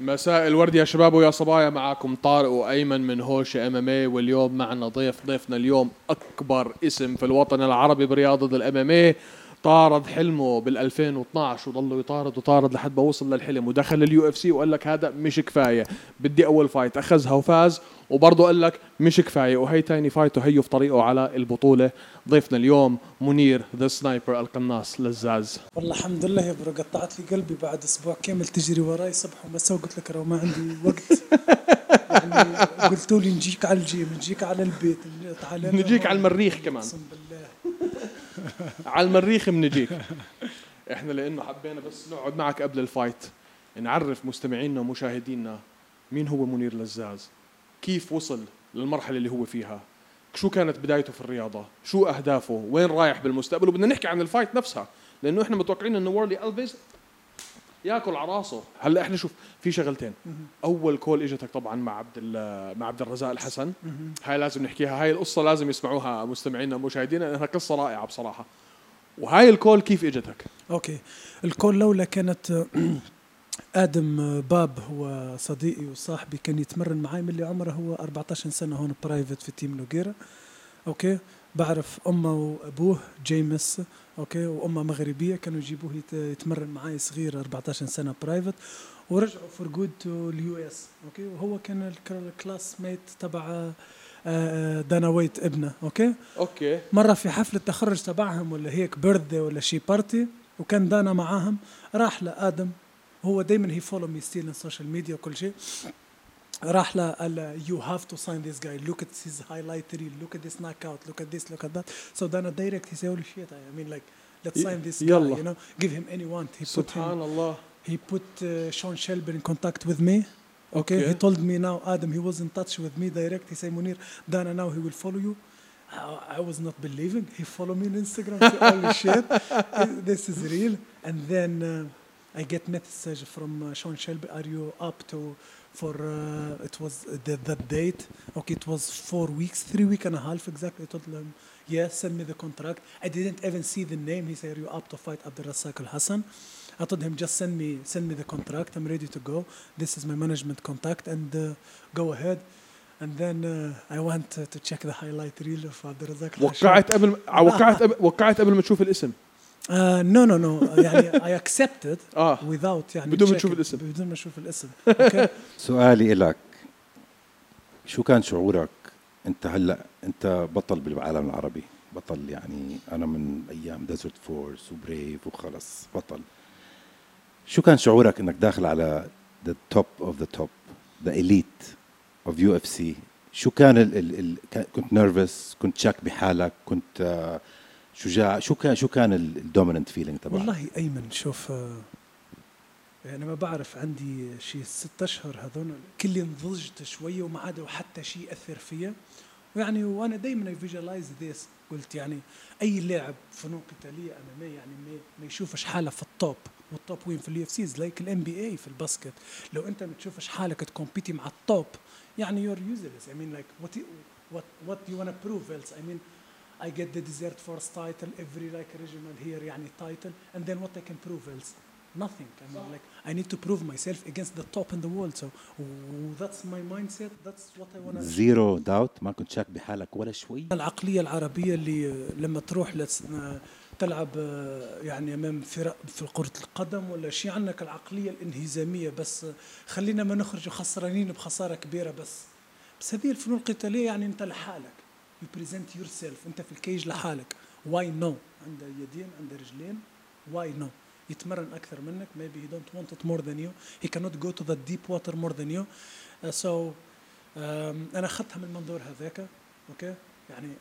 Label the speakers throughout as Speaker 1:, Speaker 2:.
Speaker 1: مساء الورد يا شباب ويا صبايا. معاكم طارق وأيمن من هوش MMA واليوم معنا ضيف ضيفنا اليوم أكبر اسم في الوطن العربي برياضة ال MMA طارد حلمه بال 2012 وضله يطارد وطارد لحد ما وصل للحلم ودخل ال UFC وقال لك هذا مش كفاية بدي أول fight أخذها وفاز وبرضه قال لك مش كفاية وهي تاني fight وهي في طريقه على البطولة. ضيفنا اليوم منير the Sniper القناص لزاز
Speaker 2: والله الحمد لله يا bro قطعت لي قلبي بعد أسبوع كامل تجري وراي صبح ومساء وقلت لك ما عندي وقت. يعني قلتوا لي نجيك على الجيم نجيك على البيت
Speaker 1: تعال نجيك على المريخ كمان. أقسم بالله. على المريخ بنجيك إحنا لأنه حبينا بس نقعد معك قبل ال fight نعرف مستمعينا ومشاهدينا مين هو منير لزاز كيف وصل للمرحلة اللي هو فيها؟ شو كانت بدايته في الرياضة؟ شو أهدافه؟ وين رايح بالمستقبل؟ وبدنا نحكي عن ال fight نفسها لأنه إحنا متوقعين انه وورلي الفيز ياكل على راسه. هلأ إحنا شوف في شغلتين. أول call إجتك طبعا مع عبد مع عبد الرزاق الحسن. هاي لازم نحكيها. هاي القصة لازم يسمعوها مستمعينا ومشاهدينا لأنها قصة رائعة بصراحة. وهاي ال call كيف إجتك؟
Speaker 2: okay. ال call الاولى كانت آدم باب هو صديقي وصاحبي كان يتمرن معي من اللي عمره هو 14 سنة هون private في team نوغيرا okay؟ بعرف أمه وأبوه جيمس okay؟ وأمه مغربية كانوا يجيبوه يتمرن معي صغير 14 سنة private ورجعوا for good to ال US okay؟ وهو كان ال classmate تبع آه، آه، دانا وايت ابنه okay؟
Speaker 1: okay.
Speaker 2: مرة في حفلة تخرج تبعهم ولا هيك birthday ولا شي party وكان دانا معاهم راح لآدم. هو دائما he follow me still in social media وكل شيء راح له قال يو هاف تو ساين ذيس جاي لوك ات هيز هايلايت ريل لوك ات ذيس ناك اوت لوك ات ذيس لوك ات ذات سو دانا دايركت هي سي هولي شيت اي مين لايك let's sign this guy you know give him any want
Speaker 1: he put him, Allah
Speaker 2: he put uh, Sean Shelby in contact with me okay. okay he told me now Adam he was in touch with me direct he said Munir Dana now he will follow you I, I was not believing he followed me on Instagram holy shit this is real and then uh, I get message from uh, Sean Shelby. Are you up to for uh, it was the, that date? Okay, it was four weeks, three week and a half exactly. I told him, yeah, send me the contract. I didn't even see the name. He said, Are you up to fight Abdul Razak Al Hassan? I told him just send me send me the contract. I'm ready to go. This is my management contact and uh, go ahead. And then uh, I went to, to check the highlight reel of Abdul Razak.
Speaker 1: وقعت قبل وقعت وقعت قبل ما تشوف الاسم.
Speaker 2: no no no يعني I accepted آه. without يعني
Speaker 1: بدون ما تشوف الاسم.
Speaker 2: بدون ما أشوف الاسم.
Speaker 3: سؤالي لك شو كان شعورك؟ أنت هلأ أنت بطل بالعالم العربي. بطل يعني أنا من أيام ديزرت فورس وبريف وخلص بطل. شو كان شعورك إنك داخل على the top of the top the elite of UFC شو كان ال ال ال كنت nervous كنت شاك بحالك كنت uh, شجاع شو كان شو كان ال dominant feeling تبعك؟
Speaker 2: والله أيمن شوف يعني ما بعرف عندي شيء ست أشهر هذول كلي نضجت شوية وما عاد حتى شيء اثر فيا. ويعني وأنا دائما visualize this قلت يعني أي لاعب فنون قتالية MMA يعني ما يشوفش حاله في ال top وال top وين؟ في ال UFC like ال NBA في ال basket. لو أنت ما تشوفش حالك ت compete مع ال top يعني you're useless I mean like what what you prove else I mean I get the desert force title every like regional here يعني title and then what I can prove else nothing I mean like I need to prove myself against the top in the world so that's my mindset that's what I want to
Speaker 3: zero doubt ما كنت شاك بحالك ولا شوي
Speaker 2: العقلية العربية اللي لما تروح تلعب يعني امام فرق في كرة القدم ولا شيء عندك العقلية الانهزامية بس خلينا ما نخرج خسرانين بخسارة كبيرة بس بس هذه الفنون القتالية يعني انت لحالك you present yourself انت في الكيج لحالك why no عنده يدين عنده رجلين why no يتمرن اكثر منك maybe he don't want it more than you he cannot go to the deep water more than you uh, so um, انا اخذتها من المنظور هذاك اوكي okay? يعني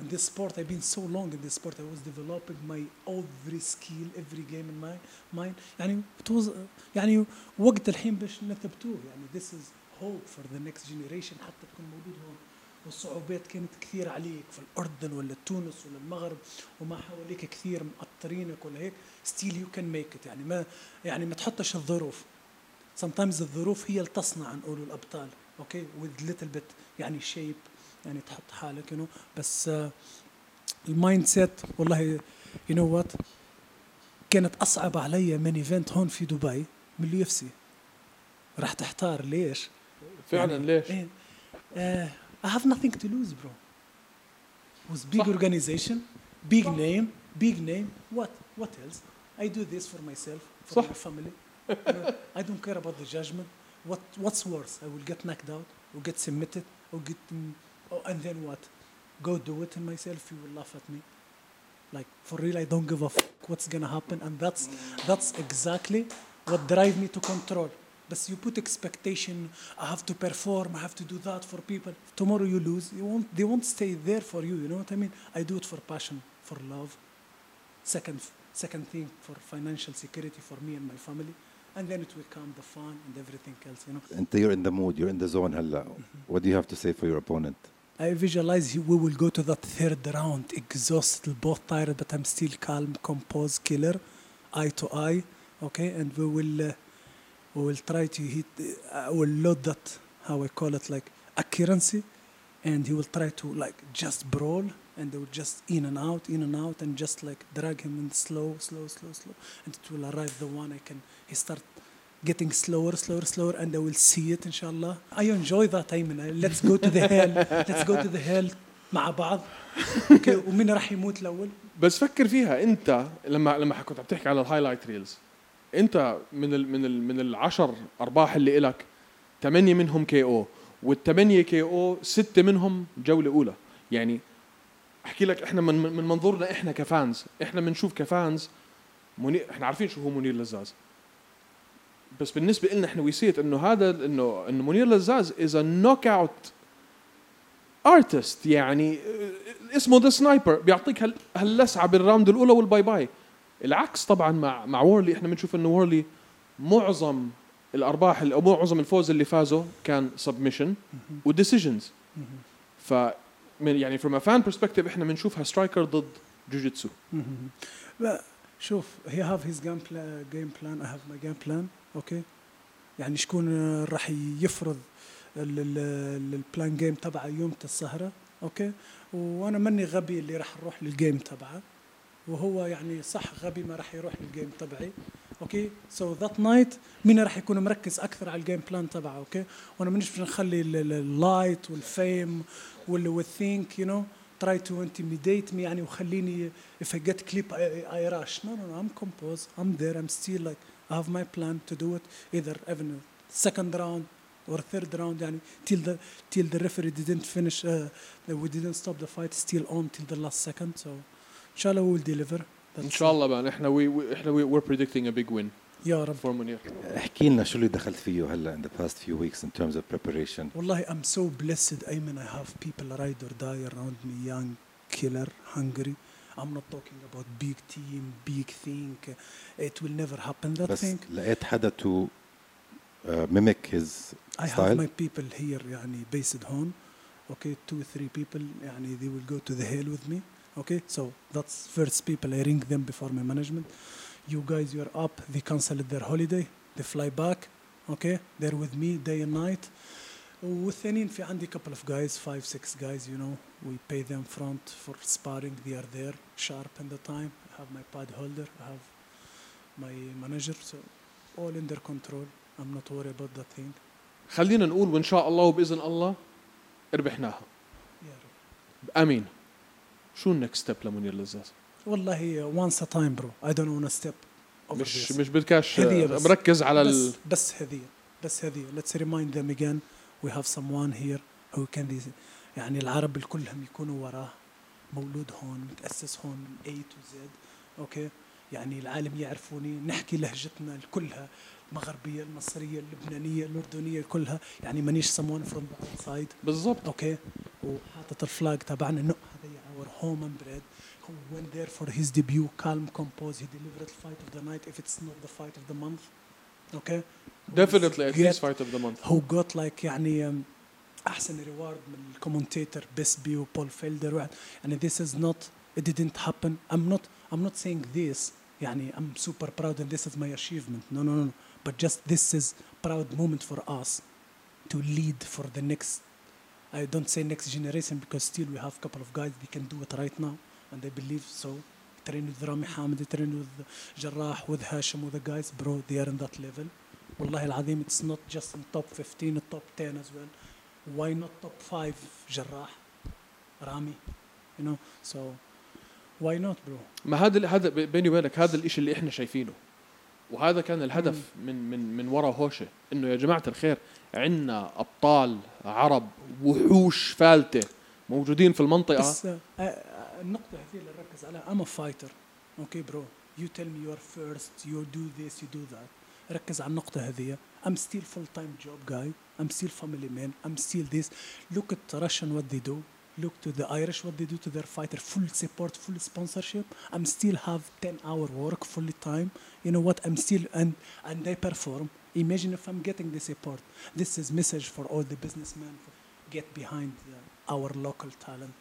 Speaker 2: in this sport I've been so long in this sport I was developing my every skill every game in my mind يعني it was يعني وقت الحين باش نثبتوه يعني this is hope for the next generation حتى تكون موجود هون والصعوبات كانت كثير عليك في الأردن ولا تونس ولا المغرب وما حواليك كثير مقطرينك ولا هيك. ستيل يو كان ميك يعني ما يعني ما تحطش الظروف. Sometimes الظروف هي اللي تصنع نقولوا الأبطال. أوكي with little bit يعني شيب يعني تحط حالك يو بس المايند سيت والله يو نو وات كانت أصعب علي من إيفنت هون في دبي من اليو إف سي. راح تحتار ليش؟
Speaker 1: فعلا
Speaker 2: يعني
Speaker 1: ليش؟
Speaker 2: إيه. I have nothing to lose, bro. It was big organization, big name, big name. What? What else? I do this for myself, for my family. I don't care about the judgment. What, what's worse? I will get knocked out, or get submitted, or get, oh, and then what? Go do it in myself. You will laugh at me. Like for real, I don't give a fuck what's gonna happen, and that's that's exactly what drive me to control. But you put expectation, I have to perform, I have to do that for people. Tomorrow you lose, you won't, they won't stay there for you, you know what I mean? I do it for passion, for love. Second, second thing, for financial security for me and my family. And then it will come, the fun and everything else, you know?
Speaker 3: And you're in the mood, you're in the zone, Halla. Mm-hmm. What do you have to say for your opponent?
Speaker 2: I visualize we will go to that third round, exhausted, both tired, but I'm still calm, composed, killer, eye to eye, okay? And we will uh, we will try to hit. Uh, I will load that how I call it like accuracy, and he will try to like just brawl, and they will just in and out, in and out, and just like drag him in slow, slow, slow, slow, and it will arrive the one I can. He start getting slower, slower, slower, and I will see it, inshallah. I enjoy that, Ayman. Let's go to the hell. Let's go to the hell مع بعض. Okay. ومين راح يموت الأول؟
Speaker 1: بس فكر فيها انت لما لما كنت عم تحكي على الهايلايت ريلز انت من ال من ال من العشر أرباح اللي إلك ثمانيه منهم KO والثمانيه KO ستة منهم جولة أولى. يعني أحكي لك إحنا من من منظورنا إحنا ك fans إحنا بنشوف ك fans منير إحنا عارفين شو هو منير لزاز. بس بالنسبة لنا إحنا we see it إنه هذا إنه إنه منير لزاز is knockout artist يعني آه، اسمه the sniper بيعطيك هال- هاللسعة بال round الأولى وال bye bye. العكس طبعا مع مع وورلي. إحنا بنشوف إنه وورلي معظم الأرباح أو معظم الفوز اللي فازوا كان submission و decisions ف يعني from fan perspective إحنا بنشوفها striker ضد جوجيتسو
Speaker 2: لا شوف he have his game plan, game plan. I have my game plan. okay يعني شكون راح يفرض ال- ال- ال plan game تبعه يوم السهرة. okay وأنا ماني غبي اللي راح أروح لل game تبعه. وهو يعني صح غبي ما راح يروح لل game تبعي okay؟ so that night مين راح يكون مركز أكثر على ال game plan تبعه okay؟ وأنا مانيش نخلي ال light وال fame وال thing you know try to intimidate me يعني وخليني if I get clipped I rush no no I'm composed I'm there I'm still like I have my plan to do it either even second round or third round يعني till the till the referee didn't finish uh, we didn't stop the fight still on till the last second. So inshallah we will deliver
Speaker 1: ان
Speaker 2: That's
Speaker 1: شاء الله بقى احنا وي وي- احنا وي we're predicting a big win
Speaker 2: يا رب
Speaker 1: for منير
Speaker 3: احكي لنا شو اللي دخلت فيه هلا in the past few weeks in terms of preparation
Speaker 2: والله I'm so blessed Ayman I have people ride or die around me young killer hungry I'm not talking about big team big thing it will never happen that
Speaker 3: بس
Speaker 2: thing
Speaker 3: لقيت حدا to uh, mimic his
Speaker 2: I
Speaker 3: style
Speaker 2: have my people here يعني based home okay two three people يعني they will go to the hell with me okay so that's first people I ring them before my management you guys you're up they canceled their holiday they fly back okay they're with me day and night والثانيين في عندي couple of guys five six guys you know we pay them front for sparring they are there sharp in the time I have my pad holder I have my manager so all in their control I'm not worried about that thing
Speaker 1: خلينا نقول وان شاء الله وباذن الله ربحناها
Speaker 2: يا رب
Speaker 1: امين شو ال next step لمنير لزاز؟
Speaker 2: والله time bro. I don't want to step over
Speaker 1: مش. مش بدكاش
Speaker 2: بس.
Speaker 1: مركز على
Speaker 2: بس
Speaker 1: ال...
Speaker 2: بس هدية. بس هدية. Let's remind them again. We have someone here who can these يعني العرب كلهم يكونوا وراه. مولود هون متأسس هون من A to Z. okay يعني العالم يعرفوني. نحكي لهجتنا كلها المغربية المصرية اللبنانية الأردنية كلها. يعني مانيش someone from the outside
Speaker 1: بالضبط.
Speaker 2: okay وحاطط الفلاج تبعنا. انه هذا home and bread who went there for his debut calm composed he delivered the fight of the night if it's not the fight of the month okay
Speaker 1: definitely at
Speaker 2: Get-
Speaker 1: least fight of the month
Speaker 2: who got like يعني um, احسن ريوارد من الكومنتيتر بيسبي وبول فيلدر واحد يعني this is not it didn't happen I'm not I'm not saying this يعني I'm super proud and this is my achievement no no no no but just this is proud moment for us to lead for the next I don't say next generation because still we have a couple of guys they can do it right now and I believe so train with Rami Hamid train with Jarrah with Hashim with the guys bro they are in that level والله العظيم it's not just in top 15 top 10 as well why not top 5 جراح رامي you know so why not bro
Speaker 1: ما هذا هذا بيني وبينك هذا الإشي اللي إحنا شايفينه وهذا كان الهدف من من من وراء هوشه إنه يا جماعة الخير عندنا أبطال عرب وحوش فالتة موجودين في المنطقة.
Speaker 2: بس آه، آه، النقطة هذه اللي نركز عليها. A fighter. okay bro you tell me you're first. You do this you do that. ركز على النقطة هذه. I'm still full time job guy. I'm still family man. I'm still this. Look at Russian what they do. Look to the Irish what they do to their fighter full support full sponsorship. I'm still have 10 hour work fully time. You know what? I'm still and and they perform. Imagine if I'm getting the support. This is message for all the businessmen get behind uh, our local talent.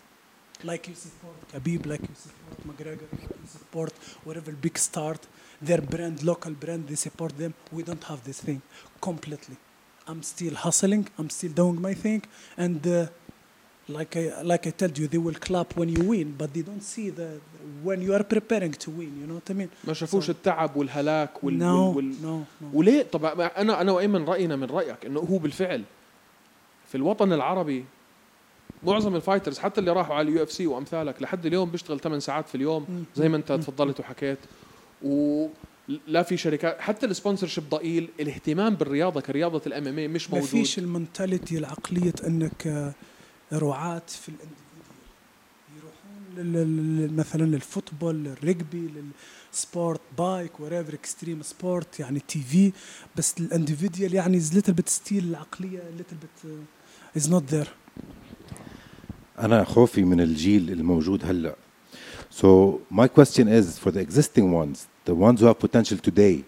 Speaker 2: Like you support Khabib, like you support McGregor, like you support whatever big start, their brand, local brand, they support them. We don't have this thing completely. I'm still hustling. I'm still doing my thing, and uh, like I like I told you, they will clap when you win, but they don't see the when you are preparing to win. You know what I mean?
Speaker 1: ما شافوش
Speaker 2: So-
Speaker 1: التعب والهلاك وال,
Speaker 2: no,
Speaker 1: وال, وال
Speaker 2: no, no.
Speaker 1: وليه طب أنا أنا وأيمن رأينا من رأيك إنه هو بالفعل في الوطن العربي معظم ال fighters حتى اللي راحوا على ال UFC وأمثالك لحد اليوم بيشتغل 8 ساعات في اليوم. زي ما
Speaker 2: أنت.
Speaker 1: تفضلت وحكيت ولا في شركات حتى ال sponsorship ضئيل الاهتمام بالرياضة كرياضة ال MMA مش
Speaker 2: ما
Speaker 1: موجود
Speaker 2: فيش ال mentality العقلية إنك رعاة في ال individual. يروحون مثلا لل football لل rugby لل sport bike whatever extreme sport يعني TV بس ال individual يعني is little bit still العقلية little bit is not there
Speaker 3: أنا خوفي من الجيل الموجود هلأ. So my question is for the existing ones the ones who have potential today.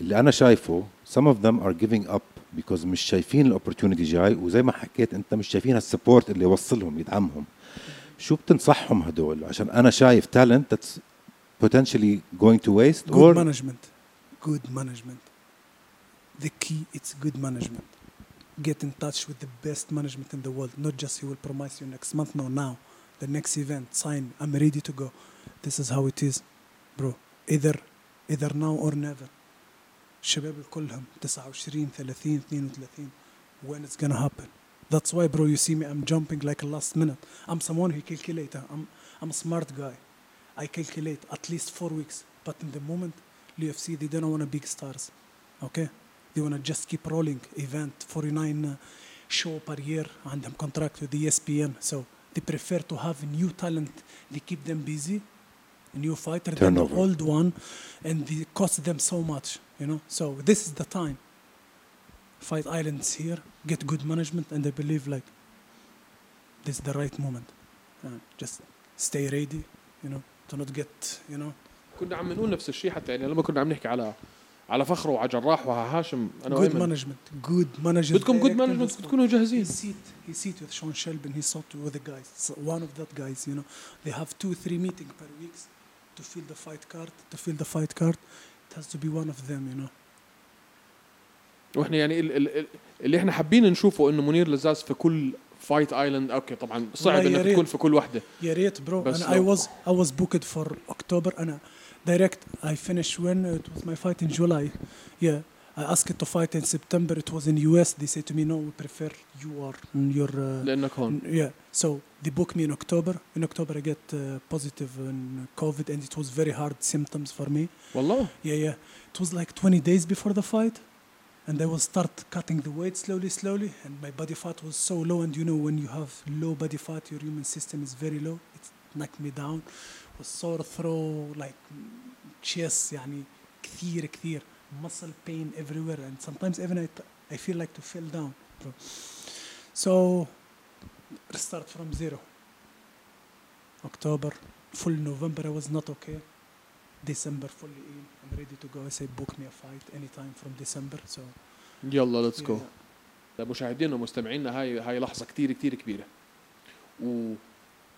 Speaker 3: اللي أنا شايفه some of them are giving up because مش شايفين الاوبورتونيتي جاي وزي ما حكيت انت مش شايفين السبورت اللي يوصلهم يدعمهم شو بتنصحهم هدول عشان أنا شايف talent that's potentially going to waste
Speaker 2: good
Speaker 3: or
Speaker 2: management good management the key it's good management get in touch with the best management in the world not just he will promise you next month no now the next event sign i'm ready to go this is how it is bro either either now or never الشباب كلهم 29 30 32 when it's gonna happen that's why bro you see me i'm jumping like a last minute i'm someone who calculate i'm i'm a smart guy I calculate at least four weeks. But in the moment, UFC, they don't want to big stars. Okay? They want to just keep rolling event, 49 uh, show per year, and them contract with the E ESPN. So they prefer to have new talent. They keep them busy, a new fighter than the
Speaker 3: Turnover.
Speaker 2: old one, and they cost them so much. You know. So this is the time. Fight Islands here, get good management, and I believe like this is the right moment. Uh, just stay ready. You know, to not get you know
Speaker 1: كنا عم نقول نفس الشيء حتى يعني لما كنا عم نحكي على على فخر وعلى جراح وعلى هاشم انا
Speaker 2: good
Speaker 1: وايمن
Speaker 2: management good management
Speaker 1: بدكم جود
Speaker 2: director
Speaker 1: مانجمنت
Speaker 2: and
Speaker 1: بتكونوا
Speaker 2: he
Speaker 1: جاهزين
Speaker 2: sit he sit with Sean Shelby he sat with the guys so one of that guys you know they have two three meeting per weeks to fill the fight card to fill the fight card it has to be one of them you know
Speaker 1: وإحنا يعني ال- ال- ال- اللي إحنا حابين نشوفه انه منير لزاز في كل فايت ايلاند أوكي طبعا صعب انك. تكون في كل وحده
Speaker 2: يا ريت برو أنا
Speaker 1: لو-
Speaker 2: was I was booked for October أنا direct I finished when it was my fight in July yeah I asked to fight in September it was in US they said to me no we prefer you are in your uh,
Speaker 1: لانك هون
Speaker 2: N- Yeah. So they booked me in October. In October, I get uh, positive in COVID, and it was very hard symptoms for me.
Speaker 1: والله
Speaker 2: Yeah, yeah. It was like 20 days before the fight, and I will start cutting the weight slowly, slowly, and my body fat was so low. And you know, when you have low body fat, your immune system is very low. It knocked me down. Was sore throat, like chest, يعني كثير كثير Muscle pain everywhere, and sometimes even I, I feel like to fall down, bro. So start from zero. October, full November, I was not okay. December, fully in. I'm ready to go. I say, book me a fight anytime from December. So,
Speaker 1: يلا ليتس جو
Speaker 2: yeah.
Speaker 1: مشاهدينا ومستمعينا هاي هاي لحظه كتير كتير كبيره و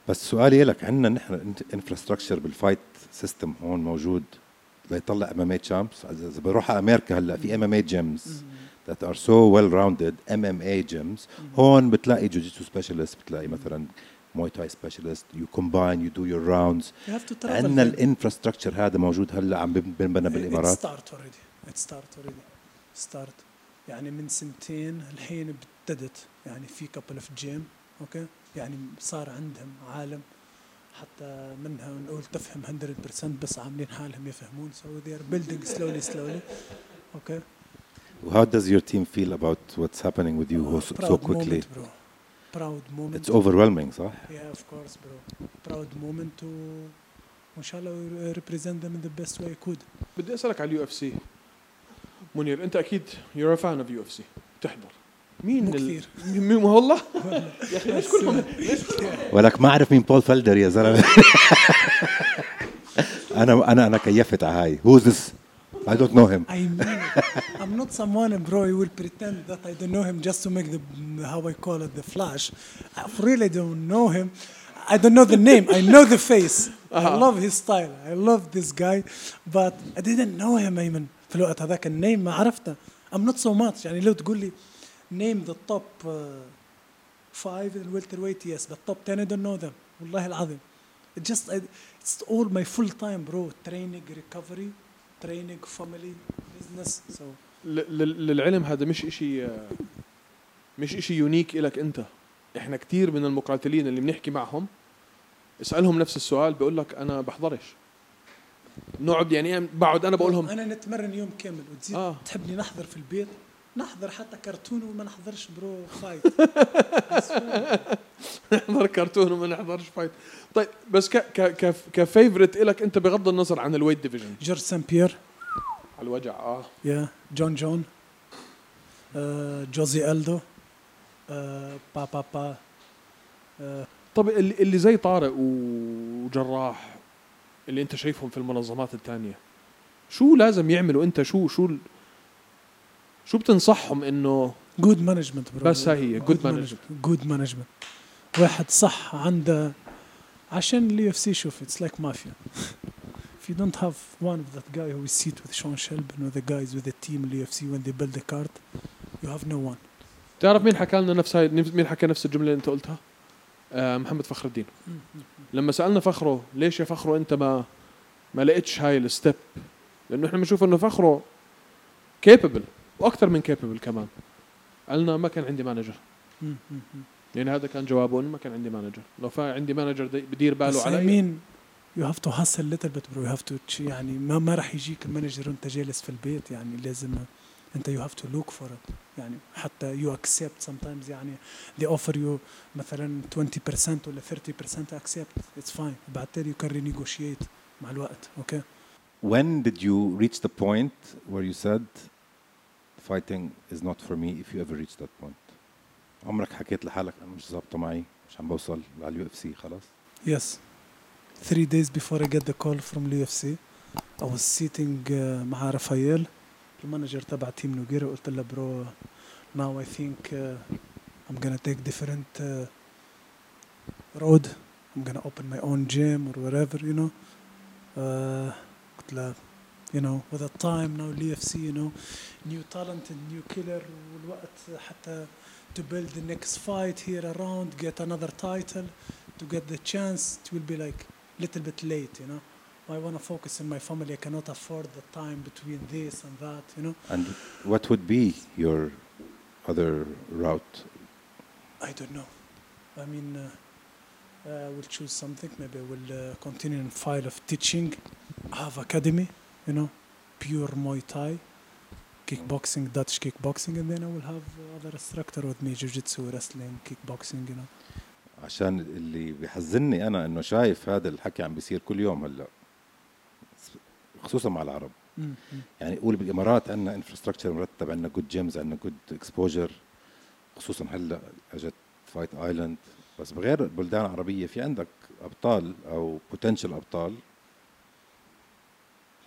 Speaker 3: بس سؤالي لك عندنا نحن infrastructure بال fight system هون موجود ليطلع MMA champs إذا بروح على أمريكا هلأ في MMA gyms that are so well rounded MMA gyms هون بتلاقي jiu-jitsu specialist بتلاقي مثلا Muay Thai specialist you combine
Speaker 2: you do your rounds.
Speaker 3: عندنا.
Speaker 2: ال
Speaker 3: infrastructure هذا موجود هلأ عم بنبنى
Speaker 2: بالإمارات already. It start already. start يعني من سنتين الحين ابتدت يعني في كابل اوف جيم أوكي يعني صار عندهم عالم حتى منها نقول تفهم 100% بس عاملين حالهم يفهمون so they are building slowly slowly okay
Speaker 3: How does your team feel about what's happening with you so, so
Speaker 2: proud
Speaker 3: quickly?
Speaker 2: moment bro proud moment
Speaker 3: It's overwhelming, صح?
Speaker 2: yeah of course bro proud moment to وان شاء الله represent them in the best way I could
Speaker 1: بدي اسالك على اليو اف سي منير انت أكيد يور فان اوف يو اف سي تحضر مين
Speaker 2: مو كثير.
Speaker 1: مين والله يا أخي ليش كلهم ليش
Speaker 3: ولك ما اعرف مين بول فلدر يا زلمه أنا أنا أنا كيفت على هاي Who's this? I don't know him
Speaker 2: I mean. I'm not someone, bro. You will pretend that I don't know him just to make the how I call it the flash. I really don't know him. I don't know the name. I know the face. I
Speaker 1: Uh-huh.
Speaker 2: love his style. I love this guy, but I didn't know him. أيمن في الوقت هذاك النيم ما عرفته. I'm not so much. يعني لو تقول لي name the top uh, five in welterweight yes, but top ten I don't know them. والله العظيم. It just I, it's all my full time, bro. Training, recovery, training, family, business. So
Speaker 1: للعلم هذا مش إشي مش إشي يونيك إلك أنت إحنا كتير من المقاتلين اللي بنحكي معهم اسألهم نفس السؤال بقول لك أنا بحضرش نقعد يعني بقعد أنا بقول لهم
Speaker 2: أنا نتمرن يوم كامل وتزيد
Speaker 1: آه.
Speaker 2: آه. تحبني نحضر في البيت نحضر حتى كرتون وما نحضرش pro fight
Speaker 1: نحضر كرتون وما نحضرش fight طيب بس ك ك ك favorite إلك أنت بغض النظر عن ال weight division
Speaker 2: جورج سان بيير.
Speaker 1: على الوجع آه.
Speaker 2: يا جون جونز. آه جوزي ألدو. آه با با با. آه.
Speaker 1: طب اللي, اللي زي طارق وجراح اللي أنت شايفهم في المنظمات الثانية شو لازم يعملوا أنت؟ شو شو شو بتنصحهم
Speaker 2: إنه good management
Speaker 1: بس هاي هي، good management.
Speaker 2: جود management واحد صح عنده عشان ال UFC شوف it's like mafia if you don't have one of that guy who is seat with Sean Shelby or the guys with the team in the UFC when they build the card you have no one.
Speaker 1: تعرف مين حكى لنا نفس هاي مين حكى نفس الجملة اللي أنت قلتها؟ آه محمد فخر الدين. لما سألنا فخره ليش يا فخره أنت ما ما لقيتش هاي ال step لأنه إحنا بنشوف إنه فخره capable وأكثر من capable كمان. قالنا ما كان عندي
Speaker 2: manager.
Speaker 1: يعني هذا كان جوابه انه ما كان عندي manager لو فا عندي manager دي- بدير باله
Speaker 2: بس
Speaker 1: علي.
Speaker 2: you have to hustle little bit bro. You have to ch- يعني ما ما راح يجيك ال manager وأنت جالس في البيت. يعني لازم أنت you have to look for it. يعني حتى you accept sometimes. يعني they offer you مثلا 20% ولا 30% accept. It's fine. بعدين you can renegotiate مع الوقت. أوكي
Speaker 3: When did you reach the point where you said fighting is not for me if you ever reach that point? عمرك حكيت لحالك انا مش ظابطه معي مش عم بوصل على اليو اف سي خلاص
Speaker 2: Yes. Three days before I get the call from UFC, I was sitting uh, مع رافائيل المانجر تبع تيم نوغيرا قلت له برو now I think uh, I'm gonna take different uh, road I'm gonna open my own gym or whatever you know uh, قلت له you know with the time now UFC you know new talent and new killer والوقت حتى to build the next fight here around get another title to get the chance it will be like little bit late you know I want to focus on my family I cannot afford the time between this and that you know
Speaker 3: And what would be your other route?
Speaker 2: I don't know I mean uh, uh, I will choose something maybe I will uh, continue in file of teaching I have academy You know pure Muay Thai kickboxing Dutch kickboxing and then I will have other instructor with me jiu-jitsu wrestling kickboxing you know.
Speaker 3: عشان اللي بيحزني أنا إنه شايف هذا الحكي عم بيصير كل يوم هلأ خصوصا مع العرب. يعني قول بالإمارات عندنا infrastructure مرتب عندنا good gyms عندنا good exposure خصوصا هلأ أجت Fight Island بس بغير البلدان العربيه في عندك أبطال أو potential أبطال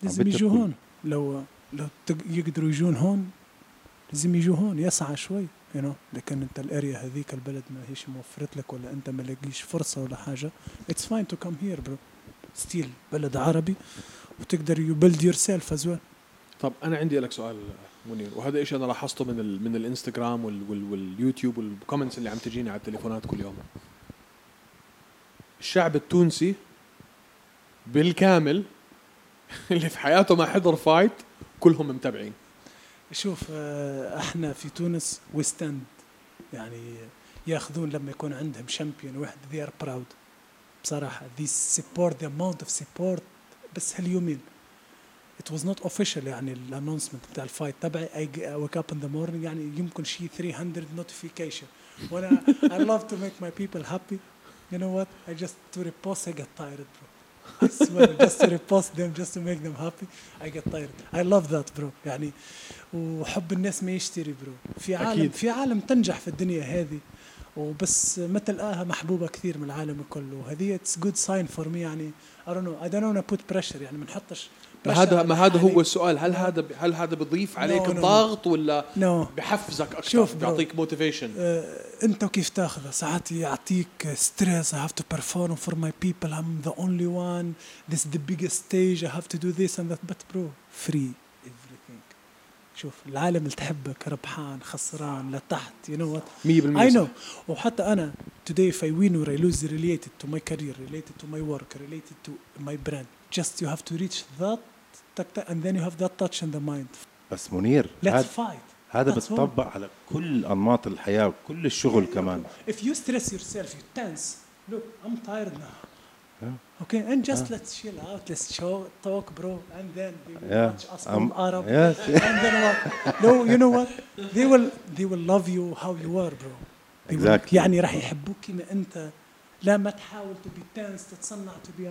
Speaker 2: لازم يجوا هون. لو لو يقدروا يجون هون لازم يجوا هون. يسعى شوي you know. لكن انت ال area هذيك البلد ما هيش موفرت لك ولا انت ما لقيش فرصة ولا حاجة it's fine to come here bro still بلد عربي وتقدر you build yourself as well
Speaker 1: طب أنا عندي لك سؤال منير وهذا إشي أنا لاحظته من ال من الإنستغرام وال وال واليوتيوب وال comments اللي عم تجيني على التليفونات كل يوم. الشعب التونسي بالكامل اللي في حياته ما حضر fight كلهم متابعين.
Speaker 2: شوف إحنا في تونس وستند يعني ياخذون لما يكون عندهم champion واحد they are proud بصراحة the support the amount of support بس هاليومين. it was not official يعني ال announcement بتاع ال fight تبعي I wake up in the morning يعني يمكن شي 300 notification وأنا I love to make my people happy you know what I just to repost I get tired bro just to repost them just to make them happy. I get tired. I love that bro. يعني وحب الناس ما يشتري bro في عالم
Speaker 1: أكيد.
Speaker 2: في عالم تنجح في الدنيا هذه. وبس ما تلقاها محبوبة كثير من العالم كله. وهذه it's good sign for me يعني. I don't know. I don't want to put pressure يعني. ما نحطش
Speaker 1: ما هذا ما هذا هو
Speaker 2: يعني.
Speaker 1: السؤال. هل هذا هل هذا بضيف عليك
Speaker 2: no, no,
Speaker 1: الضغط ولا
Speaker 2: no.
Speaker 1: بحفزك
Speaker 2: أكثر؟
Speaker 1: بيعطيك motivation uh,
Speaker 2: آه، أنت كيف تاخذه ساعات يعطيك stress I have to perform for my people I'm the only one this the biggest stage I have to do this and that but bro free everything. شوف العالم اللي تحبك ربحان خسران لتحت you know what
Speaker 1: 100%
Speaker 2: I know وحتى أنا today if I win or I lose related to my career related to my work related to my brand just you have to reach that and then you have that touch in the mind
Speaker 3: بس منير
Speaker 2: let's
Speaker 3: هذا
Speaker 2: fight
Speaker 3: هذا. بتطبق على كل انماط الحياة وكل الشغل كمان
Speaker 2: If you stress yourself, you tense. Look, I'm tired now.
Speaker 3: Yeah.
Speaker 2: Okay, and just let's chill out, let's show, talk, bro, and then they will
Speaker 3: Yeah.
Speaker 2: watch us
Speaker 3: Um,
Speaker 2: from Arab.
Speaker 3: yes.
Speaker 2: and then what? No, you know what? They will they will love you how you are, bro. They will-
Speaker 3: Exactly.
Speaker 2: يعني راح يحبوك كما انت لا ما تحاول تبي تنس تتصنع تبي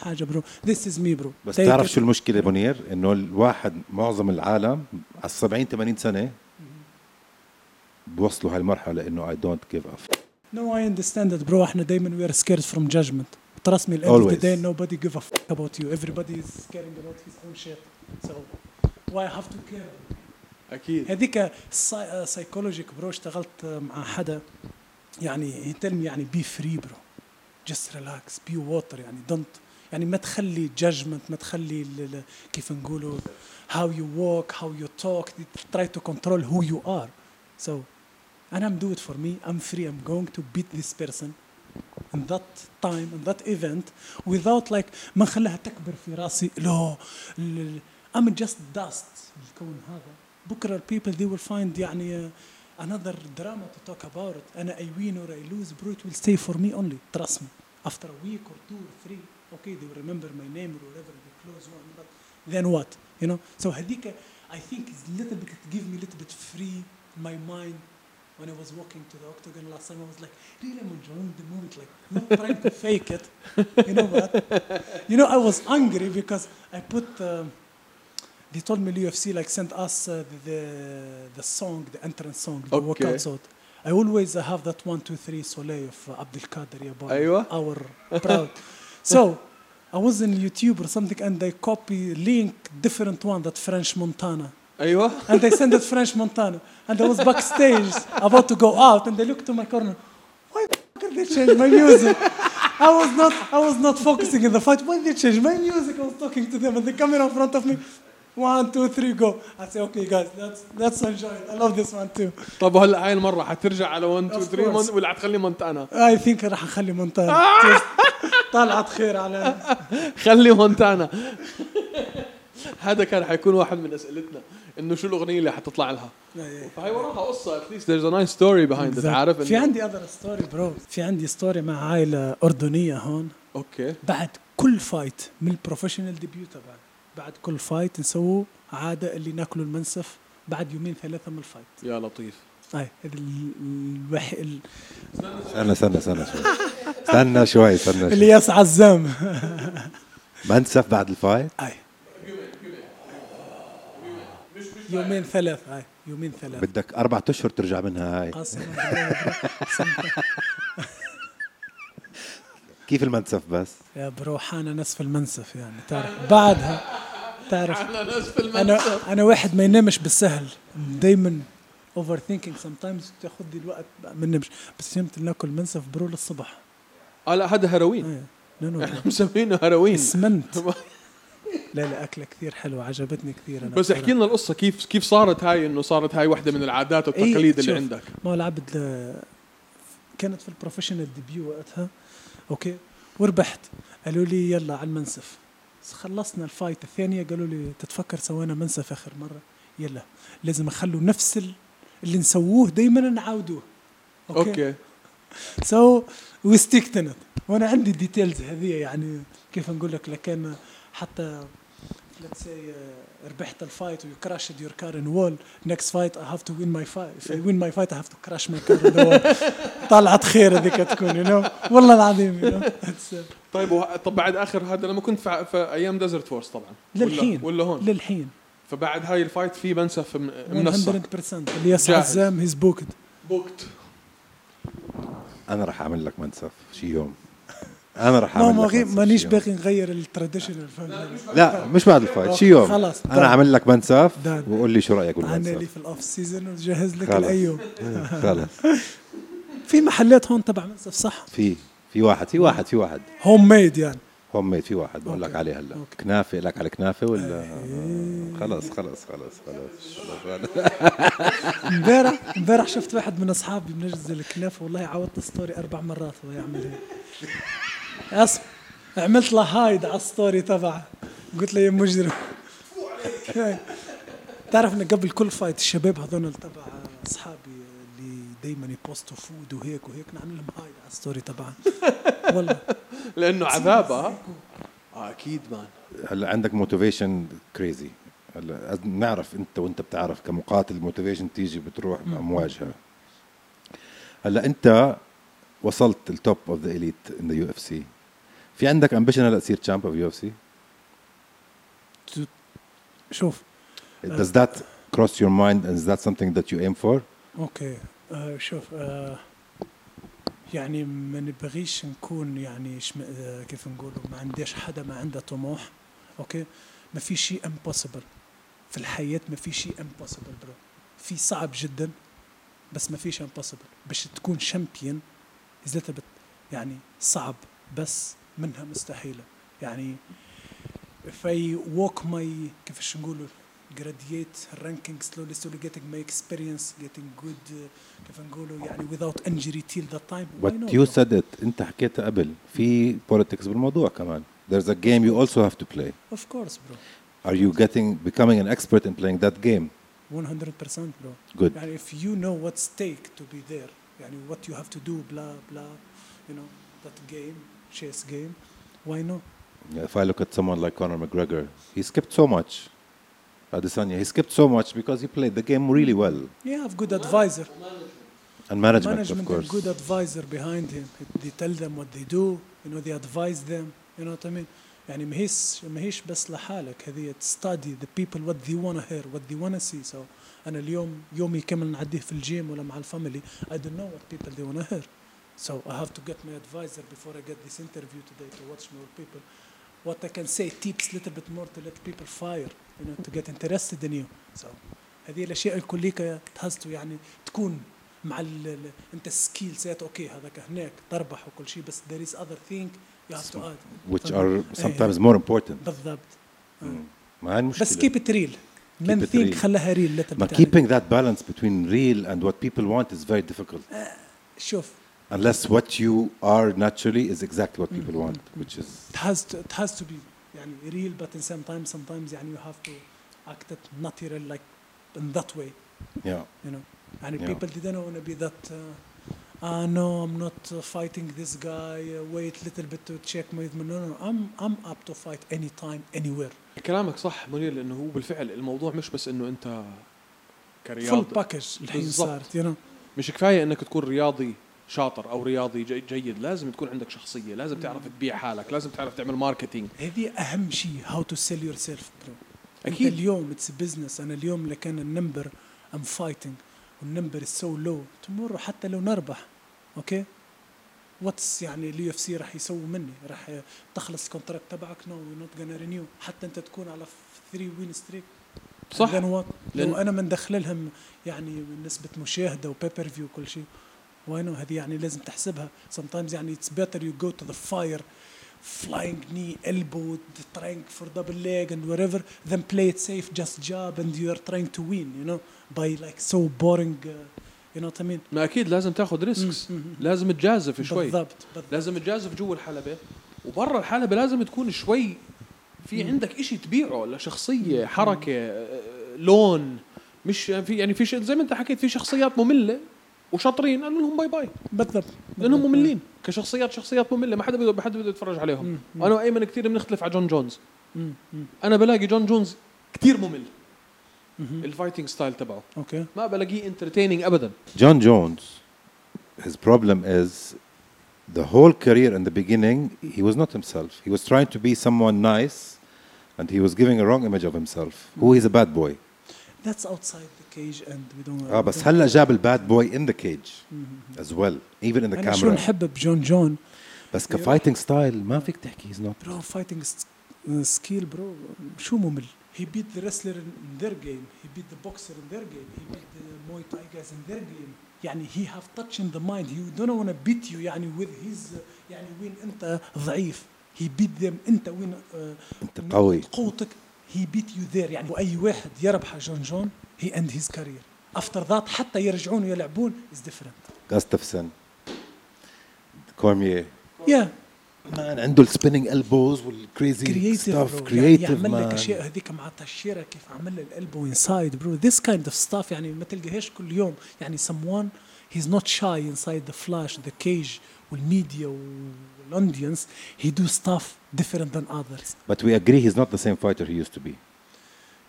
Speaker 2: حاجة bro this is me bro
Speaker 3: بس تعرف شو المشكلة منير إنه الواحد معظم العالم على 70 80 سنة بوصلوا هالمرحلة إنه I don't give a f
Speaker 2: no I understand bro إحنا دائما we are scared from judgment Trust me, at the day, nobody give a fuck about you. Everybody is caring about his own shit. So, why I have to care?
Speaker 1: أكيد.
Speaker 2: هذيك psychologic bro اشتغلت مع حدا. يعني me يعني be free bro. Just relax, be water يعني don't يعني ما تخلي judgment ما تخلي كيف نقولوا how you walk, how you talk, try to control who you are. So and I'm do it for me. I'm free. I'm going to beat this person in that time in that event without like ما نخليها تكبر في راسي ال- I'm just dust الكون هذا بكره people they will find يعني uh, another drama to talk about it. And I win or I lose, bro, it will stay for me only. Trust me. After a week or two or three, okay, they will remember my name or whatever, they close one. But then what? You know? So Hadika, I think is little bit give me a little bit free my mind when I was walking to the octagon last time, I was like, really, I'm enjoying the moment, like, not trying to fake it. You know what? You know, I was angry because I put uh, they told me UFC like sent us uh, the, the the song, the entrance song, the
Speaker 1: Okay.
Speaker 2: workout song. I always uh, have that one, two, three Soleil of uh, Abdul Qadir Yabari,
Speaker 1: أيوة.
Speaker 2: our proud. so I was in YouTube or something, and they copy link different one that French Montana
Speaker 1: ايوه
Speaker 2: and they sent it French Montana. And I was backstage about to go out, and they looked to my corner. Why the fuck did they change my music? I was not, I was not focusing in the fight. Why did they change my music? I was talking to them, and they come in in front of me. One, two, three, go. I say, okay, guys, that's that's enjoy. it. I love this one too.
Speaker 1: طب هلا هاي المرة حترجع على 1 2
Speaker 2: Of
Speaker 1: 3
Speaker 2: course.
Speaker 1: mon- ولا حتخلي مونتانا
Speaker 2: I think راح أخلي مونتانا. طلعت خير على
Speaker 1: خلي مونتانا هذا كان حيكون واحد من أسئلتنا إنه شو الأغنية اللي حتطلع لها فهي وراها قصة at least there's a nice story behind it عارف
Speaker 2: في عندي other story bro في عندي story مع عائله اردنيه هون
Speaker 1: okay
Speaker 2: بعد كل fight من ال professional debut تبعي بعد كل fight نسووا عادة اللي ناكلوا المنسف بعد يومين ثلاثة من ال fight
Speaker 1: يا لطيف.
Speaker 2: هاي هذا ال- الوحي ال-
Speaker 3: استنى استنى استنى شوي. استنى شوي استنى شوي.
Speaker 2: الياس عزام.
Speaker 3: منسف بعد ال fight
Speaker 2: هاي يومين ثلاث هاي يومين ثلاث
Speaker 3: بدك أربعة أشهر ترجع منها هاي. كيف المنسف بس؟
Speaker 2: يا bro حانا نصف المنسف يعني تعرف بعدها. تعرف. أنا أنا واحد ما ينامش بالسهل. دايما overthinking sometimes تاخذ لي الوقت ما نمش بس يوم ناكل منسف bro للصبح.
Speaker 1: آه لا هذا هيروين
Speaker 2: إيه.
Speaker 1: إحنا مسمينه هيروين
Speaker 2: اسمنت لا لا أكلة كثير حلوة عجبتني كثير أنا
Speaker 1: بس احكي لنا القصة كيف كيف صارت هاي؟ إنه صارت هاي واحدة من العادات والتقاليد اللي
Speaker 2: شوف.
Speaker 1: عندك.
Speaker 2: ما العبد ل- كانت في ال professional debut وقتها. okay؟ وربحت. قالوا لي يلا على المنسف. بس خلصنا ال fight الثانية قالوا لي تتفكر سوينا منسف آخر مرة. يلا لازم نخلوا نفس ال- اللي نسووه دائما نعاودوه. okay؟ so we stick وأنا عندي ال details هذه يعني كيف نقول لك لكن حتى let's say uh, ربحت ال fight و you crashed your car in wall. Next fight I have to win my fight. If I win my fight I have to crash my car in the wall. طلعت خير هذيك تكون you know. والله العظيم you know. Uh,
Speaker 1: طيب. طب بعد آخر هذا لما كنت في, في أيام Desert Force طبعا
Speaker 2: للحين.
Speaker 1: ولا, ولا هون؟
Speaker 2: للحين.
Speaker 1: فبعد هاي ال fight في منسف من-
Speaker 2: 100%
Speaker 1: منسف
Speaker 2: الياس
Speaker 1: جاهز.
Speaker 2: عزام he's booked
Speaker 1: booked
Speaker 3: أنا راح أعمل لك منسف شي يوم. أنا راح
Speaker 2: ما
Speaker 3: أعمل
Speaker 2: ما
Speaker 3: لك
Speaker 2: غي-
Speaker 3: منسف
Speaker 2: مانيش
Speaker 3: يوم.
Speaker 2: باقي نغير ال traditional
Speaker 3: لا مش بعد ال fight شي يوم.
Speaker 2: خلاص
Speaker 3: أنا أعمل لك منسف
Speaker 2: done.
Speaker 3: وقول لي شو رأيك
Speaker 2: أنا لي في ال off season وجهز لك
Speaker 3: خلص.
Speaker 2: الايوم
Speaker 3: خلص
Speaker 2: في محلات هون تبع منسف صح؟
Speaker 3: في في واحد في واحد في واحد.
Speaker 2: homemade يعني.
Speaker 3: homemade في واحد. بقول لك. عليه هلا. كنافة لك على كنافة ولا؟
Speaker 2: إيه.
Speaker 3: خلص خلص خلص خلص
Speaker 2: امبارح امبارح شفت واحد من أصحابي منجز الكنافة والله عودت story أربع مرات وهو يعمل اسمع عملت له hide على ال story تبعه. قلت له يا مجرم. تعرف إن قبل كل fight الشباب هذول تبع أصحابي اللي دائما يبوستوا food وهيك وهيك نعمل لهم hide على ال story تبعهم. والله.
Speaker 1: لأنه عذاب ها؟ آه أكيد man
Speaker 3: هلا عندك motivation crazy هلا نعرف أنت وأنت بتعرف كمقاتل ال motivation تيجي بتروح مواجهه هلا أنت وصلت ال top of the elite in the UFC في عندك ambition هلا تصير champ of UFC
Speaker 2: شوف
Speaker 3: does that cross your mind and is that something that you aim for?
Speaker 2: okay. آه شوف آه يعني ما نبغيش نكون يعني شم... آه كيف نقولوا ما عنديش حدا ما عنده طموح okay؟ ما في شيء impossible في الحياة ما في شيء impossible bro في صعب جدا بس ما فيش امبوسيبل باش تكون شامبيون يعني صعب بس منها مستحيله يعني if I walk my كيفاش نقولوا graduate ranking slowly slowly getting my experience getting good uh, كيف نقولوا يعني without injury till that time not,
Speaker 3: you said it انت حكيتها قبل في politics بالموضوع كمان there's a game you also have to play
Speaker 2: of course bro
Speaker 3: are you getting becoming an expert in playing that game
Speaker 2: 100% bro
Speaker 3: good
Speaker 2: يعني if you know what stake to be there يعني what you have to do blah blah you know that game chess game why not
Speaker 3: if I look at someone like Conor McGregor he skipped so much Adesanya he skipped so much because he played the game really well
Speaker 2: yeah have good advisor
Speaker 3: and management,
Speaker 2: management
Speaker 3: of course
Speaker 2: and good advisor behind him they tell them what they do you know they advise them you know what I mean يعني ما هيش ما هيش بس لحالك هذه study the people what they wanna hear what they wanna see so انا اليوم يومي كامل نعديه في الجيم ولا مع الفاميلي I don't know what people they wanna hear so I have to get my advisor before I get this interview today to watch more people what I can say tips little bit more to let people fire you know to get interested in you so هذه الاشياء الكلية تهزتوا يعني تكون مع ال ال- انت السكيل سيت اوكي هذاك هناك تربح وكل شيء بس there is other thing you have to add
Speaker 3: which
Speaker 2: فهمت؟
Speaker 3: are
Speaker 2: إيه.
Speaker 3: sometimes more important
Speaker 2: بالضبط آه.
Speaker 3: ما هاي المشكلة
Speaker 2: بس keep it real
Speaker 3: Keep
Speaker 2: من
Speaker 3: it
Speaker 2: ثينك
Speaker 3: real.
Speaker 2: خليها ريل little
Speaker 3: ما
Speaker 2: bit
Speaker 3: keeping that balance between real and what people want is very difficult
Speaker 2: يعني. شوف
Speaker 3: unless what you are naturally is exactly what people want which is
Speaker 2: it has to it has to be يعني real but in some time sometimes يعني you have to act it natural like in that way
Speaker 3: yeah
Speaker 2: you know يعني
Speaker 3: Yeah.
Speaker 2: people didn't want to be that uh, uh, no I'm not uh, fighting this guy uh, wait little bit to check my no no I'm I'm up to fight anytime anywhere
Speaker 1: كلامك صح منير لأنه هو بالفعل الموضوع مش بس انه انت
Speaker 2: full
Speaker 1: كرياضي
Speaker 2: package الحين
Speaker 1: بالضبط.
Speaker 2: صارت you know
Speaker 1: مش كفايه انك تكون رياضي شاطر أو رياضي جي- جيد لازم تكون عندك شخصية لازم تعرف تبيع حالك لازم تعرف تعمل marketing.
Speaker 2: هذه أهم شيء how to sell yourself bro أنت
Speaker 1: أكيد.
Speaker 2: اليوم it's business أنا اليوم لكان ال number I'm fighting وال number so low tomorrow حتى لو نربح okay what's يعني ال UFC راح يسووا مني؟ راح تخلص ال contract تبعك no we not gonna renew حتى أنت تكون على 3 win streak
Speaker 1: صح.
Speaker 2: لو أنا مندخل لهم يعني نسبة مشاهدة و pay per view وكل شيء. why not هذه يعني لازم تحسبها. Sometimes يعني it's better you go to the fire flying knee elbow trying for double leg and whatever then play it safe just jab and you are trying to win you know by like so boring uh, you know what I mean?
Speaker 1: ما أكيد لازم تاخذ ريسكس
Speaker 2: مم، مم، مم.
Speaker 1: لازم تجازف شوي.
Speaker 2: بالضبط
Speaker 1: لازم تجازف جوا الحلبة. وبرا الحلبة لازم تكون شوي في عندك إشي تبيعه لشخصية حركة آه، لون. مش في يعني في زي ما أنت حكيت في شخصيات مملة وشاطرين قالوا لهم باي باي
Speaker 2: بالضبط لأنهم.
Speaker 1: مملين كشخصيات شخصيات مملة ما حدا بده ما حدا بده يتفرج عليهم
Speaker 2: مم.
Speaker 1: وأنا وأيمن كثير بنختلف على جون جونز
Speaker 2: مم. مم.
Speaker 1: أنا بلاقي جون جونز كثير ممل.
Speaker 2: ال
Speaker 1: fighting style تبعه
Speaker 2: okay
Speaker 1: ما بلاقيه entertaining ابدا
Speaker 3: John Jones, his problem is the whole career in the beginning, he was not himself. He was trying to be someone nice and he was giving a wrong image of himself. Who is a bad boy.
Speaker 2: That's outside the cage and we don't
Speaker 3: آه بس هلا جاب الباد بوي in the cage as well even in the
Speaker 2: أنا شو نحب بجون جون
Speaker 3: بس كفايتنج ستايل ما فيك تحكي he's not
Speaker 2: برو فايتنج سكيل برو شو ممل He beat the wrestler in their game. He beat the boxer in their game. He beat the Muay Thai guys in their game. يعني he have touch in the mind. He don't want to beat you يعني with his يعني وين أنت ضعيف. He beat them أنت وين آه،
Speaker 3: انت قوي
Speaker 2: قوتك he beat you there. يعني وأي واحد يربح جون جونز he end his career. After that حتى يرجعون يلعبون is different.
Speaker 3: جاستفسون كورميه
Speaker 2: Yeah.
Speaker 3: man عنده ال spinning elbows
Speaker 2: وال
Speaker 3: crazy creative stuff
Speaker 2: يعني
Speaker 3: creative
Speaker 2: يعمل لك
Speaker 3: man
Speaker 2: أشياء هذيك مع تيشيرا كيف عمل لي ال elbow inside bro this kind of stuff يعني ما تلقاهاش كل يوم. يعني someone he's not shy inside the flash the cage وال media وال audience he do stuff different than others.
Speaker 3: But we agree he's not the same fighter he used to be.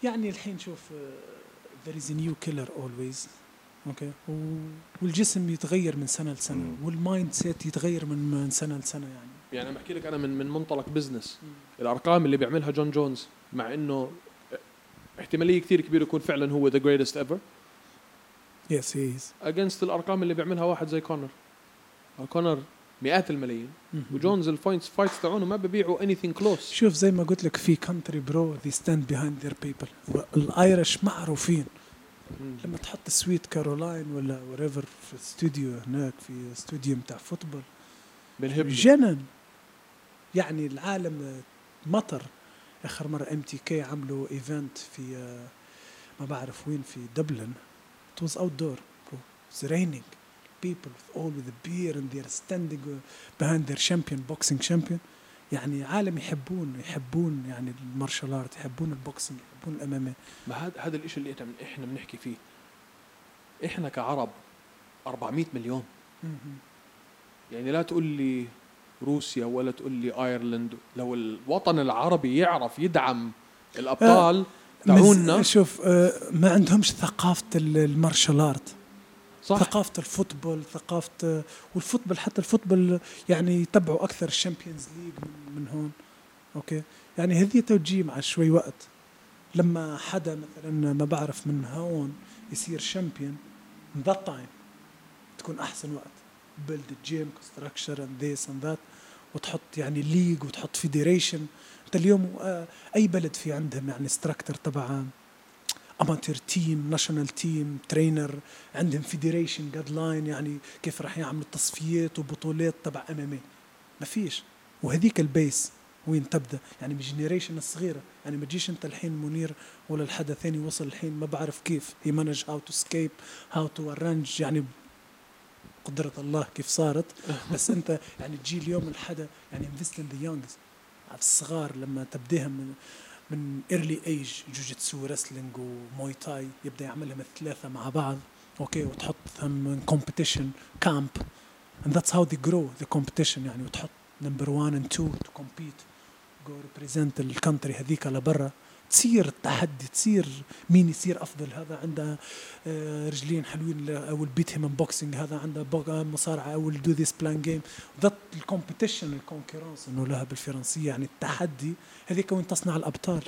Speaker 2: يعني الحين شوف uh, there is a new killer always okay والجسم يتغير من سنة لسنة
Speaker 3: مم.
Speaker 2: وال mindset يتغير من من سنة لسنة يعني.
Speaker 1: يعني أنا بحكي لك أنا من من منطلق business الأرقام اللي بيعملها جون جونز مع إنه احتمالية كثير كبيرة يكون فعلا هو the greatest ever
Speaker 2: yes he is
Speaker 1: against الأرقام اللي بيعملها واحد زي كونر كونر مئات الملايين. وجونز ال fights fights تاعونه ما ببيعوا anything close
Speaker 2: شوف زي ما قلت لك في country bro they stand behind their people. ال Irish معروفين لما تحط Sweet Caroline ولا وريفر في استوديو هناك في استوديو بتاع
Speaker 1: football
Speaker 2: جنن. يعني العالم مطر. آخر مرة MTK عملوا event في آه، ما بعرف وين في دبلن was outdoor bro. It's raining. People with all with the beer and they're standing uh, behind their champion boxing champion. يعني عالم يحبون يحبون يعني ال martial art يحبون ال boxing يحبون ال MMA
Speaker 1: ما هذا هذا الشيء اللي إحنا بنحكي فيه. إحنا كعرب 400 مليون. يعني لا تقول لي روسيا ولا تقول لي أيرلند. لو الوطن العربي يعرف يدعم الأبطال تاعونا
Speaker 2: مز- شوف آه، ما عندهمش ثقافة ال- ال martial art.
Speaker 1: صح.
Speaker 2: ثقافة ال football ثقافة وال football حتى ال football يعني يتبعوا أكثر ال Champions League من, هون okay؟ يعني هذه تجي مع شوي وقت. لما حدا مثلا ما بعرف من هون يصير champion that time تكون أحسن وقت. build gym construction and this and that وتحط يعني league وتحط federation أنت اليوم آه، أي بلد في عندهم يعني structure تبع amateur team national team trainer عندهم federation guideline يعني كيف راح يعملوا تصفيات وبطولات تبع MMA ما فيش. وهذيك ال base وين تبدأ؟ يعني من ال generation الصغيرة. يعني ما تجيش أنت الحين منير ولا الحدا ثاني وصل الحين ما بعرف كيف. he manage how to escape how to arrange يعني قدرة الله كيف صارت. بس أنت يعني تجي اليوم الحدا يعني invest in the youngs الصغار لما تبديها من early age jiu-jitsu wrestling و Muay Thai يبدأ يعملهم الثلاثة مع بعض. okay وتحطهم competition camp and that's how they grow the competition يعني وتحط number 1 and 2 to compete go represent ال country هذيك لبرا تصير التحدي تصير مين يصير أفضل. هذا عنده آه، رجلين حلوين أو ال beat him boxing هذا عنده آه، مصارعة أو do this plan game that ال competition ال concurrence إنه لها بالفرنسية يعني التحدي. هذيك وين تصنع الأبطال.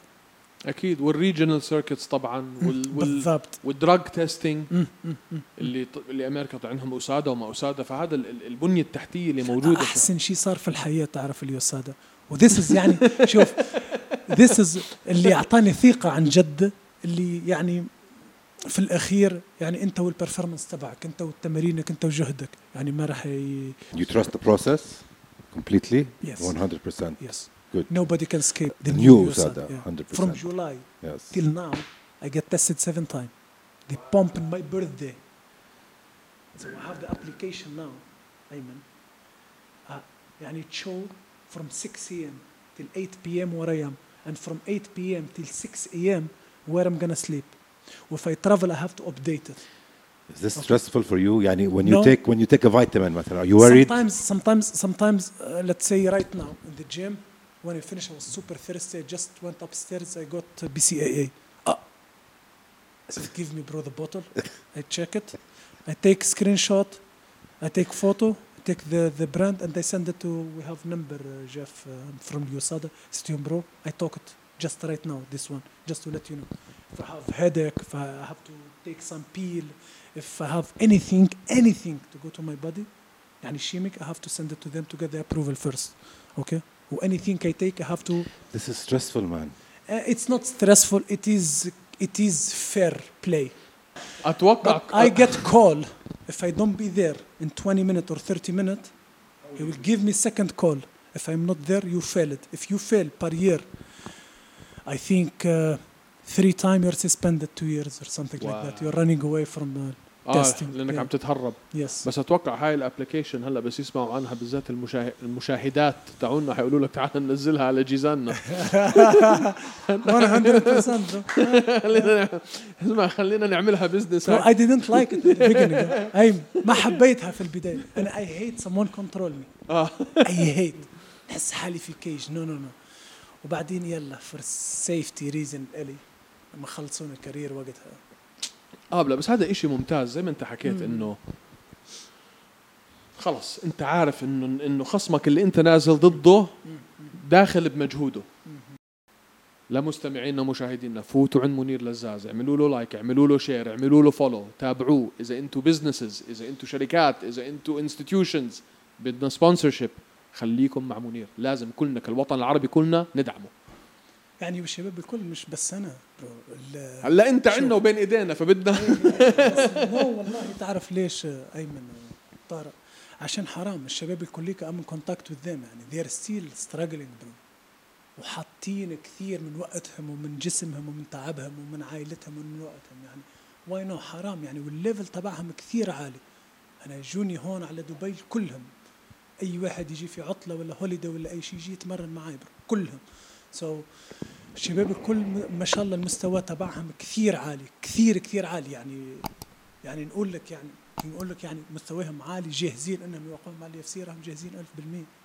Speaker 1: أكيد. وال regional circuits طبعا وال
Speaker 2: بالضبط. وال drug testing.
Speaker 1: اللي اللي أمريكا طلع عندهم USADA وما USADA فهذا ال- ال- البنية التحتية اللي موجودة.
Speaker 2: أحسن شيء صار في الحياة تعرف ال USADA و this is يعني شوف this is اللي اعطاني ثقه عن جد اللي يعني في الاخير يعني انت والبرفورمانس تبعك انت وتمارينك انت وجهدك يعني ما راح ي...
Speaker 3: You trust the process completely?
Speaker 2: Yes.
Speaker 3: 100%.
Speaker 2: yes
Speaker 3: Good.
Speaker 2: nobody can escape the
Speaker 3: New
Speaker 2: USADA,
Speaker 3: USADA, 100%.
Speaker 2: from July
Speaker 3: Yes.
Speaker 2: till now I get tested seven times they pump in my birthday so I have the application now أيمن uh, يعني it show from 6 a.m. till 8 p.m. where I am and from 8 p.m. till 6 a.m. where I'm gonna sleep If I travel, I have to update it.
Speaker 3: Is this stressful for you? يعني when you
Speaker 2: No.
Speaker 3: take when you take a vitamin مثلا, are you worried?
Speaker 2: Sometimes, sometimes, sometimes. Uh, let's say right now in the gym, when I finish, I was super thirsty. I just went upstairs. I got uh, BCAA. Ah. I said, "Give me, bro, the bottle." I check it. I take screenshot. I take photo. I take the, the brand and I send it to. We have number, uh, Jeff uh, from USADA. Still, bro. I talk it just right now. This one, just to let you know. If I have headache, if I have to take some peel, if I have anything, anything to go to my body, يعني شيمك I have to send it to them to get the approval first okay و anything I take I have to
Speaker 3: This is stressful man.
Speaker 2: uh, it's not stressful it is it is fair play
Speaker 1: اتوقع
Speaker 2: but I get call if I don't be there in 20 minutes or 30 minutes he will give me second call. If I'm not there you fail it. If you fail per year I think uh, three times you're suspended two years or something like that. You're running away from uh,
Speaker 1: آه
Speaker 2: testing.
Speaker 1: لأنك
Speaker 2: Yeah.
Speaker 1: عم تتهرب
Speaker 2: yes
Speaker 1: بس أتوقع هاي الابلكيشن هلأ بس يسمعوا عنها بالذات المشاه... المشاهدات تاعونا حيقولوا لك تعال ننزلها على جيزاننا
Speaker 2: 100% bro.
Speaker 1: خلينا اسمع خلينا نعملها
Speaker 2: business I didn't the beginning. I ما حبيتها في. أنا I hate someone control me.
Speaker 1: آه
Speaker 2: I hate. أحس حالي في cage. No no no. وبعدين يلا for safety reason إلي لما خلصون ال career وقتها.
Speaker 1: آه لا بس هذا إشي ممتاز. زي ما أنت حكيت. إنه خلص أنت عارف إنه إنه خصمك اللي أنت نازل ضده داخل بمجهوده. لمستمعينا ومشاهدينا فوتوا عند منير لزاز. اعملوا له like اعملوا له share اعملوا له follow تابعوه. إذا أنتم businesses إذا أنتم شركات إذا أنتم institutions بدنا sponsorship خليكم مع منير. لازم كلنا كالوطن العربي كلنا ندعمه.
Speaker 2: يعني والشباب الكل مش بس. ال-
Speaker 1: هلا
Speaker 2: أنت.
Speaker 1: عنا وبين إيدينا فبدنا.
Speaker 2: no والله تعرف ليش أيمن وطارق عشان حرام. الشباب الكل I'm contact with them يعني. They're still struggling bro وحاطين كثير من وقتهم ومن جسمهم ومن تعبهم ومن عائلتهم ومن وقتهم يعني. و I know حرام يعني. وال level تبعهم كثير عالي. أنا جوني هون على دبي كلهم. أي واحد يجي في عطلة ولا holiday ولا أي شيء يجي يتمرن معي bro كلهم. so so, الشباب الكل ما شاء الله المستوى تبعهم كثير عالي كثير كثير عالي. يعني يعني نقول لك يعني نقول لك يعني مستواهم عالي جاهزين إنهم يوقفوا مع اليف سي راهم جاهزين 1000%